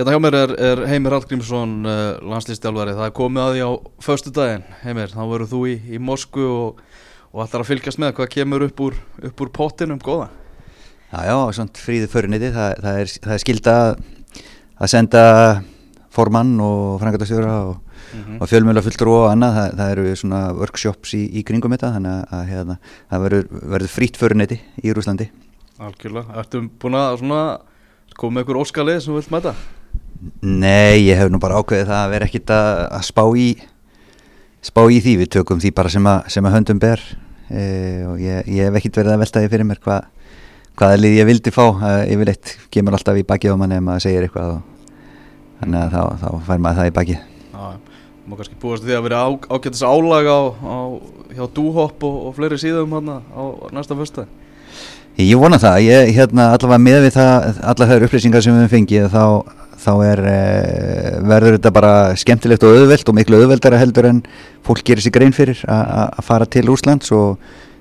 Hérna hjá mér er, er Heimir Hallgrímsson uh, landslýstjálfari, það er komið að því á föstu daginn, Heimir, þá verður þú í, í Moskvu og, og ætlar að fylgjast með. Hvað kemur upp úr, upp úr pottinum, góða? Já, já, svona fríðu föruniti, það, það, er, það er skilda að senda formann og frangatastjóra og, mm -hmm. og fjölmjöla fulltrú og annað, það, það eru svona workshops í, í kringum þetta, þannig að, hérna, það verður, verður frít föruniti í Rúslandi Algjörlega, ertu búin að svona, koma með ykkur óskalið sem þú vilt mæta? Nei, ég hef nú bara ákveðið það að vera ekkit að, að spá í spá í því, við tökum því bara sem að, sem að höndum ber. E, og ég, ég hef ekkit verið að veltaði fyrir mér hva, hvaða lið ég vildi fá. Yfirleitt kemur alltaf í bakið á manni ef maður segir eitthvað og, þannig að þá, þá fær maður það í Já, maður kannski búast því að vera á, ágættis álag á, á hjá Dúhopp og, og fleiri síðum hann á næsta fyrsta Ég vona það, ég hérna allavega með við það, allar þær upplýsingar sem við fengið þá þá er, uh, verður þetta bara skemmtilegt og auðvelt og miklu auðveldara heldur en fólk gerir sér grein fyrir að fara til Úslands og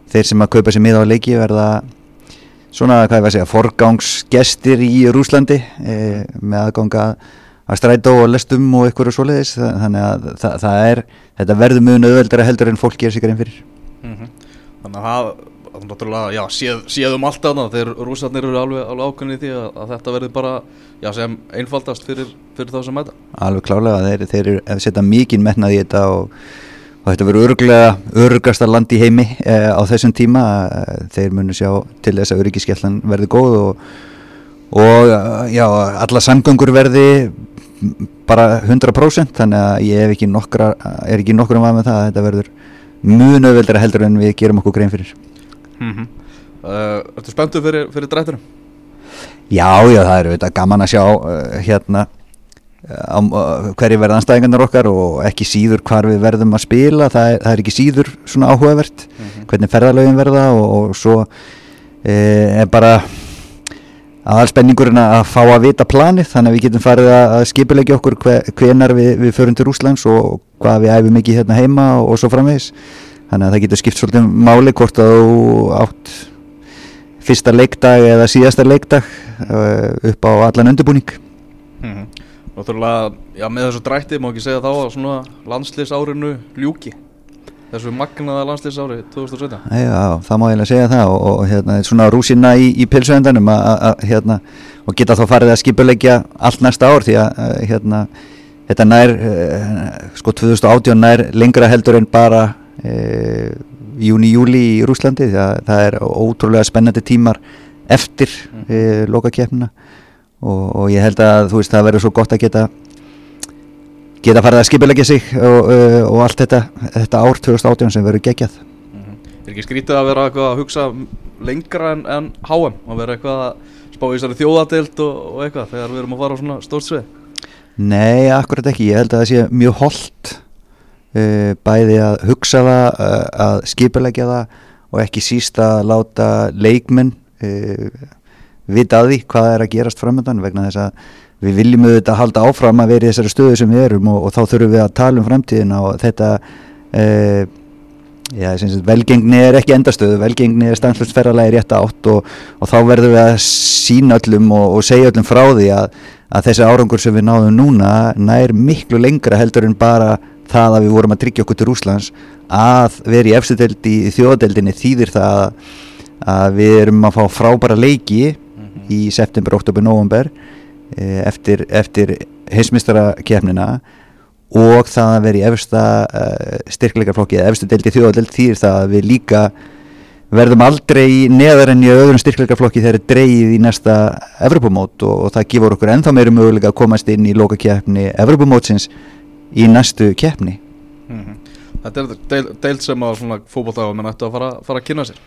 þeir sem að kaupa sér miða á leiki verða svona, hvað ég var að segja, forgangsgestir í Úslandi eh, með aðganga að stræta og lestum og ykkur og svoleiðis þannig að það, það er, þetta verður mjög auðveldara heldur en fólk gerir sér grein fyrir mm -hmm. Þannig að það já, séð, séðum alltaf þegar rúsarnir eru alveg, alveg ákveðin í því að, að þetta verður bara já, sem einfaldast fyrir, fyrir þá sem mæta. Alveg klálega, þeir, þeir eru setja mikið mennað í þetta og, og þetta verður öruglega örugasta land í heimi eh, á þessum tíma þeir munu sjá til þess að öryggiskjallan verður góð og, og já, alla samgöngur verði bara 100% þannig að ég hef ekki nokkra er ekki nokkur um að með það að þetta verður mjög nöðveldra heldur en við gerum okkur grein fyrir mm -hmm. uh, Ertu spenntu fyrir, fyrir drættunum? Já, já, það eru þetta gaman að sjá uh, hérna uh, hverju verða anstæðingarnar okkar og ekki síður hvar við verðum að spila það er, það er ekki síður svona áhugavert mm -hmm. hvernig ferðalögin verða og, og svo er bara aðalspenningurinn að fá að vita planið þannig að við getum farið að skipilegja okkur hvenar við, við förum til Úslands og hvað við æfum ekki hérna heima og, og svo framvegis þannig að það getur skipt svolítið máli hvort að þú átt fyrsta leikdag eða síðasta leikdag uh, upp á allan undirbúning. Mm -hmm. Náttúrulega, já með þessu drætti má ekki segja þá að svona landslýsárinu ljúki. Þessu magnaða landslýsári 2017 Já, það má ég lega segja það og, og hérna, svona rúsina í, í pilsuendanum hérna, og geta þá farið að skipulegja allt næsta ár því að hérna, þetta nær uh, sko 2018 nær lengra heldur en bara júni-júli í Rúslandi það, það er ótrúlega spennandi tímar eftir mm. e, lokakefnina og, og ég held að þú veist það verður svo gott að geta geta farið að skipilegja sig og, uh, og allt þetta, þetta ár 2018 sem verður gegjað mm -hmm. Er ekki skrítið að vera eitthvað að hugsa lengra en, en HM að vera eitthvað að spá í þessari þjóðadeild og, og eitthvað þegar við erum að fara á svona stórt svið Nei, akkurat ekki, ég held að það sé mjög holdt uh, bæði að hugsa það, uh, að skipulegja það og ekki síst að láta leikmenn uh, vita að því hvað er að gerast framöndan vegna þess að við viljum auðvitað að halda áfram að vera í þessari stöðu sem við erum og, og þá þurfum við að tala um framtíðina og þetta Já, velgengni er ekki endastöðu, velgengni er stanslustferðarlega í rétt átt og, og þá verðum við að sína öllum og, og segja öllum frá því að, að þessi árangur sem við náðum núna nær miklu lengra heldur en bara það að við vorum að tryggja okkur til Rúslands að vera í efstudeldi í þjóðadeldinni þýðir það að við erum að fá frábæra leiki mm -hmm. í september, oktober, november e, eftir, eftir heimsmyndstarakefnina og það að vera í efsta uh, styrkleikaflokki eða efstu deldi þjóðadeld þýðir það að við líka verðum aldrei neðar enn í öðrum styrkleikaflokki þegar dreyið í næsta Evropamót og, og það gefur okkur ennþá meiri möguleika að komast inn í lókakefni Evropamótsins í næstu keppni mm -hmm. Þetta er deil, deilt sem að fókbóltagum en ættu að fara, fara að kynna sér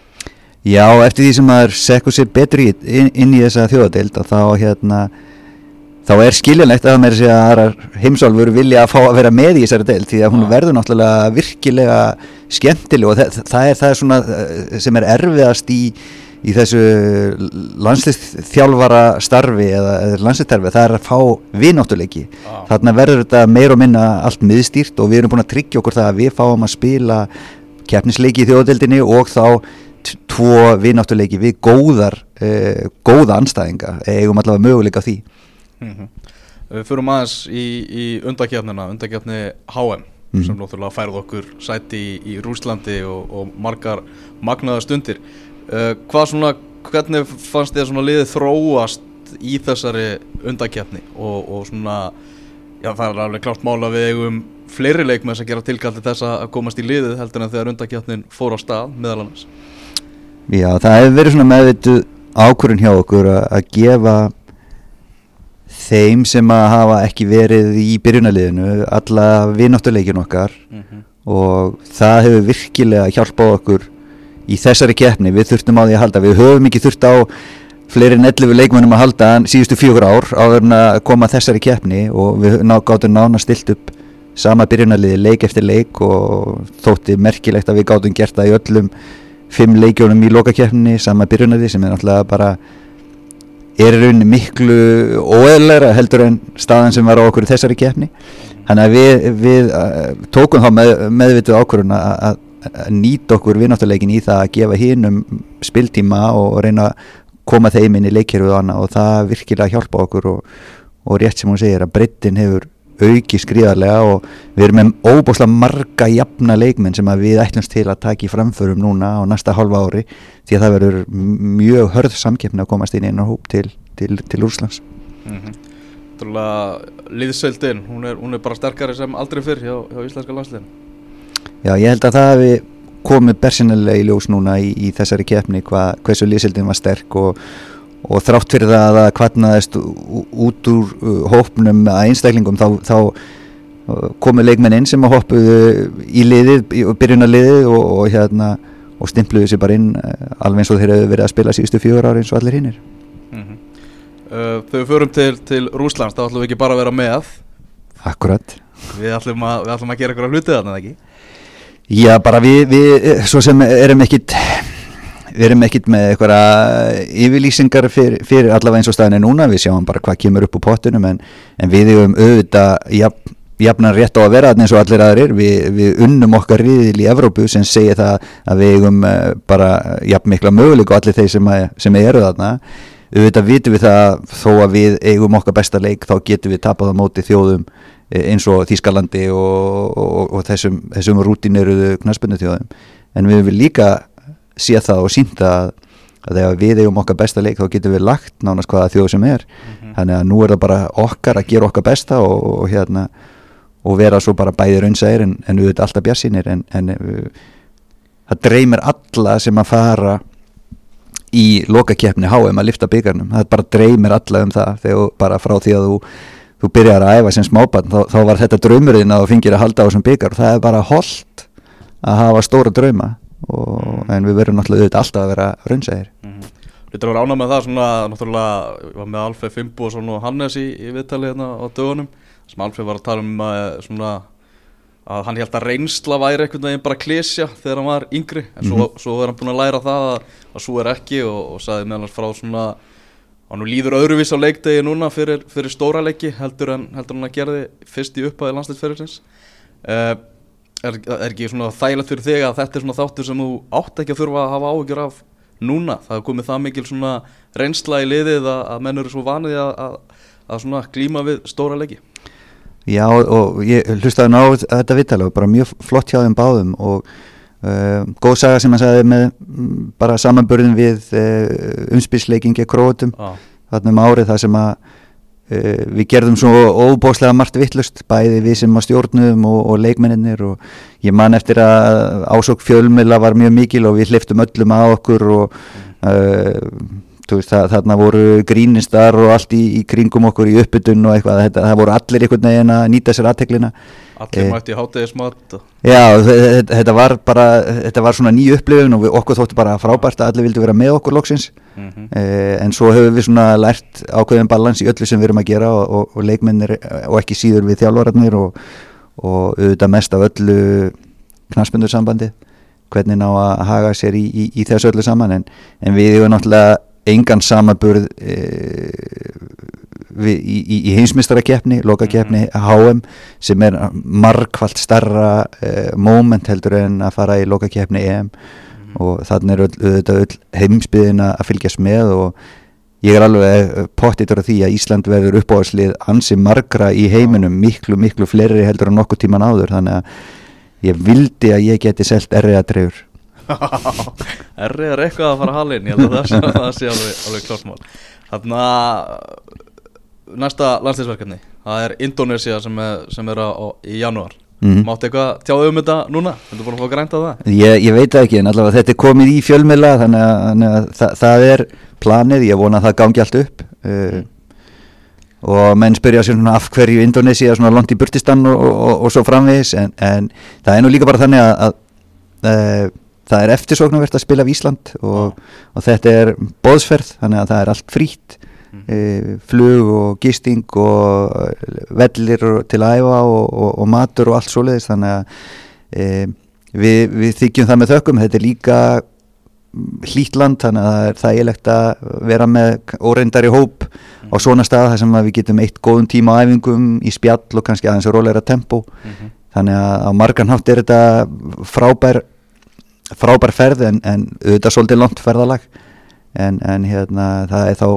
Já, eftir því sem maður sekkur sér betri inn, inn í þessa þjóðadeild þá hérna þá er skiljanlegt að mér sé að heimsálfur vilja að fá að vera með í þessari deild því að hún ja. verður náttúrulega virkilega skemmtileg og það, það er það eh, sem er erfiðast í í þessu landslýstþjálfara starfi eða, eða landslýstterfi það er að fá vináttuleiki ah. þarna verður þetta meir og minna allt miðstýrt og við erum búin að tryggja okkur það að við fáum að spila keppnisleiki í þjóðdeldinni og þá tvo vináttuleiki við góðar eh, góða anstæðinga eigum allavega möguleika því mm -hmm. Við fyrum aðeins í, í undakefnina, undakefni HM Mhm. sem náttúrulega færð okkur sæti í, í Rúslandi og, og margar magnaða stundir. Uh, hvað svona, hvernig fannst þér svona liðið þróast í þessari undakefni og, og svona, já það er alveg klárt mála við eigum fleiri leikmenn sem gera tilkalli þess að komast í liðið heldur en þegar undakefnin fór á stað meðal annars. Já, það hefur verið svona meðvituð ákvörun hjá okkur að, að gefa þeim sem að hafa ekki verið í byrjunaliðinu alla vináttuleikin okkar Mm -hmm. og það hefur virkilega hjálpað okkur í þessari keppni, við þurftum á því að halda. Við höfum ekki þurft á fleiri en 11 leikmennum að halda síðustu fjögur ár áður en að koma að þessari keppni og við ná, gátum nána stilt upp sama byrjunarliði leik eftir leik og þótti merkilegt að við gátum gert það í öllum fimm leikjónum í lokakeppni sama byrjunarliði sem er náttúrulega bara er rauninni miklu óeðlega heldur en staðan sem var á okkur í þessari keppni. Þannig að við, við uh, tókum þá með, meðvituð að, að nýta okkur vinnáttuleikin í það að gefa hinnum spiltíma og, reyna að koma þeim inn í leikkerfið og annað. Og það virkilega hjálpa okkur og, og rétt sem hún segir að breyttin hefur auki skriðarlega og við erum með óbúslega marga jafna leikmenn sem við ætlumst til að taka í framförum núna á næsta halva ári því að það verður mjög hörð samkeppni að komast inn í einar hóp til, til, til Úrslands Mm -hmm. Liðsöldin, hún hún er bara sterkari sem aldrei fyrr hjá, hjá íslenska landsliðin Já, ég held að það hefði komið bersinnilega í ljós núna í, í þessari keppni hva, hversu liðsildin var sterk og, og þrátt fyrir það að það kvarnaðist út úr uh, hópnum að einstaklingum þá, þá uh, komu leikmenn inn sem að hoppuðu í liðið, í byrjunarliðið og, og hérna og stimpluðu sér bara inn uh, alveg eins og þeir hefur verið að spila síðustu fjögur ári eins og allir hinnir mm -hmm. við förum til, til Rúslands þá ætlum við ekki bara að vera með Akkurat Við ætlum að, við ætlum að gera eitthvað hlutið þarna, ekki? Já, bara við, við svo sem erum ekkit við erum ekkit með eitthvað yfirlýsingar fyrir, fyrir allavega eins og staðinni núna, við sjáum bara hvað kemur upp úr pottunum en, en við erum auðvitað jafn, jafnan rétt á að vera eins og allir aðrir, við, við unnum okkar riðil í Evrópu sem segir það að við eigum uh, bara jafn mikla möguleik og allir þeir sem, að, sem eru þarna. Auðvitað vitum við það þó að við eigum okkar besta leik þá getum við tapað á móti þjóðum eins og Þískalandi og, og, og þessum, þessum rútineruðu knaspunni þjóðum en við viljum líka sé það og sínta að, að þegar við eigum okkar besta leik þá getum við lagt nánast hvaða þjóð sem er. Mm -hmm. þannig að nú er það bara okkar að gera okkar besta og, og hérna og vera svo bara bæði raunsæðir en, en við veitum alltaf bjassinir en, en uh, það dreymir alla sem að fara í lokakeppni HM að lifta byggarnum það bara dreymir alla um það þegar bara frá því að þú þú byrjar að æfa sem smábarn þá, þá var þetta draumurinn að þú fingir að halda á þessum byggar og það er bara holdt að hafa stóra drauma og, en við verðum náttúrulega alltaf að vera raunsæðir mm -hmm. Þetta var ánað með það svona náttúrulega var með Alfred Fimboðsson og Hannes í, í viðtali hérna á dögunum sem Alfred var að tala um að, svona, að hann held að reynsla væri einhvern veginn bara klísja þegar hann var yngri en svo, mm -hmm. svo er hann búin að læra það að, að svo er ekki og, og sagði meðal frá svona og nú líður öðruvís á leikdegi núna fyrir, fyrir stóra leiki heldur en heldur hann að gera þið fyrst í upphæði landsleitferðisins uh, er, er ekki svona þægilegt fyrir þig að þetta er svona þáttur sem þú átt ekki að þurfa að hafa áhyggjur af núna? Það er komið það mikil svona reynsla í liðið að, að menn eru svo vanið að, að, að svona glíma við stóra leiki. Já og ég hlustaði ná þetta vittalega bara mjög flott hjá þeim báðum og Uh, góð saga sem hann sagði með um, bara samanbörðin við uh, umspilsleikingi krótum ah. þarna um árið það sem að uh, við gerðum svo óbóslega margt vittlust bæði við sem að stjórnum og, og leikmenninir og ég man eftir að ásók fjölmila var mjög mikil og við hliftum öllum að okkur og veist, það, þarna voru grínistar og allt í, í kringum okkur í uppbytun og eitthvað þetta, það voru allir einhvern veginn að nýta sér aðteklina Allir mætti í hátegismat Já, þetta, þetta var bara þetta var svona ný upplifun og við, okkur þóttu bara frábært að allir vildi vera með okkur loksins. Mm -hmm. eh, en svo hefur við svona lært ákveðin balans í öllu sem við erum að gera og, og, og leikmennir og ekki síður við þjálfvararnir og, og auðvitað mest af öllu knaspundurssambandi hvernig ná að haga sér í, í, í þessu öllu saman. En, en við hefur náttúrulega engan samaburð e, við, í, í heimsmyndstarakeppni, lokakeppni mm -hmm. HM sem er margfald starra e, moment heldur en að fara í lokakeppni EM mm -hmm. og þannig er auðvitað öll heimsbyðin að fylgjast með og ég er alveg pottitur af því að Ísland verður uppáðslið ansi margra í heiminum miklu, miklu fleiri heldur en nokkuð tíman áður þannig að ég vildi að ég geti selt erriða drefur Errið er eitthvað að fara að halin Ég held að það sé, það sé alveg, alveg klart mál Þannig að Næsta landsliðsverkefni Það er Indonesia sem er, sem er á, í janúar Mhm. Máttu eitthvað tjáðu um þetta núna? Þú búin að fá grænt að það? ég, ég veit ekki en allavega þetta er komið í fjölmila þannig að, þannig að það, það er planið, ég vona að það gangi allt upp uh, og menn spyrja sér af hverju Indonesia svona langt í burtistan og, og, og svo framvegis en, en það er nú líka bara þannig að, að, að það er eftirsóknarvert að spila af Ísland og, og þetta er bóðsferð þannig að það er allt frýtt Mm. e, flug og gisting og vellir og- til að æfa og, og, og matur og allt svoleiðis þannig að e, við, við þykjum það með þökkum. Þetta er líka hlýtt land þannig að það er þægilegt að vera með óreindari hóp á svona stað þar sem við getum eitt góðum tíma á æfingum í spjall og kannski aðeins róleira tempo Mhm. þannig að á margan hátt er þetta frábær frábær ferð en, en auðvitað svolítið langt ferðalag en, en hérna það er, þá,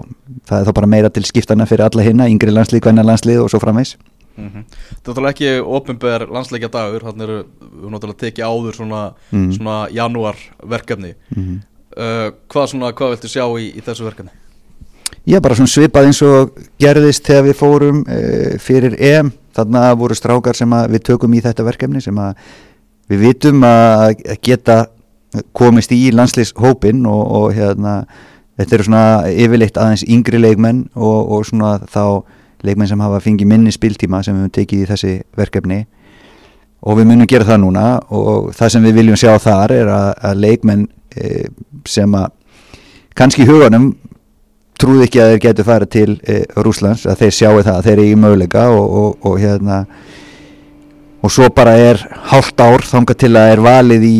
það er þá bara meira til skiptana fyrir alla hinna, yngri landslið, hvenna landslið og svo framvegs Mhm. Þetta er náttúrulega ekki ofinber landsleikja dagur Þannig eru við náttúrulega tekið áður svona, Mm. svona janúar verkefni mm. uh, Hvað svona, hvað viltu sjá í, í þessu verkefni? Já, bara svona svipað eins og gerðist þegar við fórum e, fyrir EM, þarna voru strákar sem að við tökum í þetta verkefni sem að við vitum að að geta komist í landslýshópin og, og hérna þetta eru svona yfirleitt aðeins yngri leikmenn og, og svona þá leikmenn sem hafa fengið minni spiltíma sem við höfum tekið í þessi verkefni. Og við munum gera það núna og það sem við viljum sjá þar er að, að leikmenn e, sem að kannski huganum trúði ekki að þeir getur farið til e, Rúslands að þeir sjáu það, að þeir eru í möguleika og, og, og hérna og svo bara er hálft ár þangað til að er valið í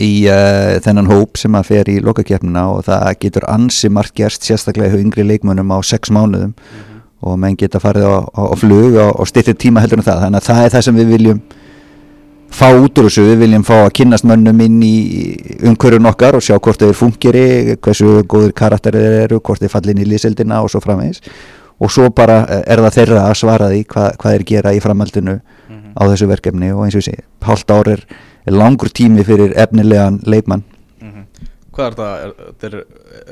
í uh, þennan hóp sem að fer í lokakefnina og það getur ansi margt gerst sérstaklega hjá yngri leikmönnum á sex mánuðum og menn geta farið á, á, á flug og, og styrtir tíma heldur en það. Þannig að það er það sem við viljum fá út úr þessu, við viljum fá að kynnast mönnum inn í umhverjun okkar og sjá hvort þeir fungeri, hversu góður karakterir þeir eru, hvort þeir falli inn í liðseldina og svo framvegis. Og svo bara eh, er það þeirra að svara því hvað, hvað þeir gera í framhaldinu Mhm. á þessu verkefni. Og eins og segi, hálft ár er, er langur tími fyrir efnilegan leikmann. Mhm. Hvað er það? Er, þetta er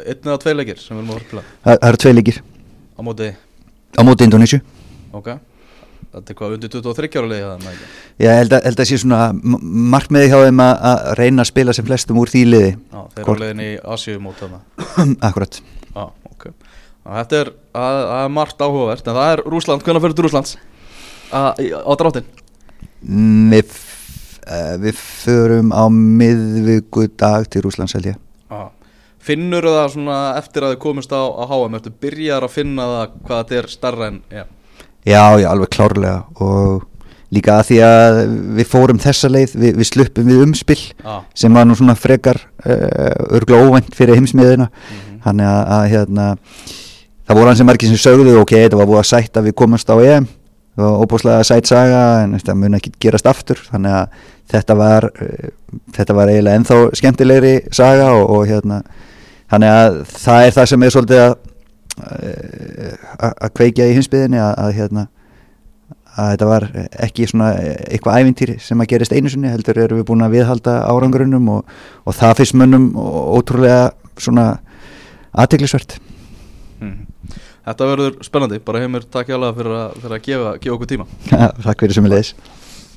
einn eða tvei leikir sem við erum að fara það, það eru tvei leikir. Á móti? Á móti Indonésiu Ok. Þetta er hvað undir 23 ára leið það ég held að, held að sé svona markmiði hjá þeim að, reyna að spila sem flestum úr því liði. Já, þeir eru á leiðin í Asíu mót þarna. Akkurat Já, ok. Já, Þetta er, að, að er margt áhugavert En það er Rúsland, hvernig fyrir Rúslands? Á, á dráttin? Mm, við, eh, við förum á miðvikudag til Já. Finnur það svona eftir að þið komist á, á HM Ertu byrjar að finna það hvað þetta er starra en ja. já, já, alveg klárlega. Og líka að því að við fórum þessa leið, við, við sluppum við umspill Já, sem var nú svona frekar uh, örgla óvænt fyrir heimsmiðina Mhm. þannig að, að hérna, það voru hans sem margir sem sögðu ok, þetta var búið að sætt að við komast á EM var óbúslega sætt saga en þetta mun ekki gerast aftur þannig að þetta var uh, þetta var eiginlega ennþá skemmtilegri saga og, og hérna þannig að það er það sem er svolítið að uh, að kveikja í hinsbyðinni að, að hérna að þetta var ekki svona eitthvað ævintýri sem að gerist einu sinni heldur erum við búin að viðhalda árangurinnum og, og það fyrst mönnum ótrúlega svona aðteglisvert Mhm. Þetta verður spennandi. Bara heimur takk hjá að, fyrir að gefa, okkur tíma. Takk fyrir sem er leiðis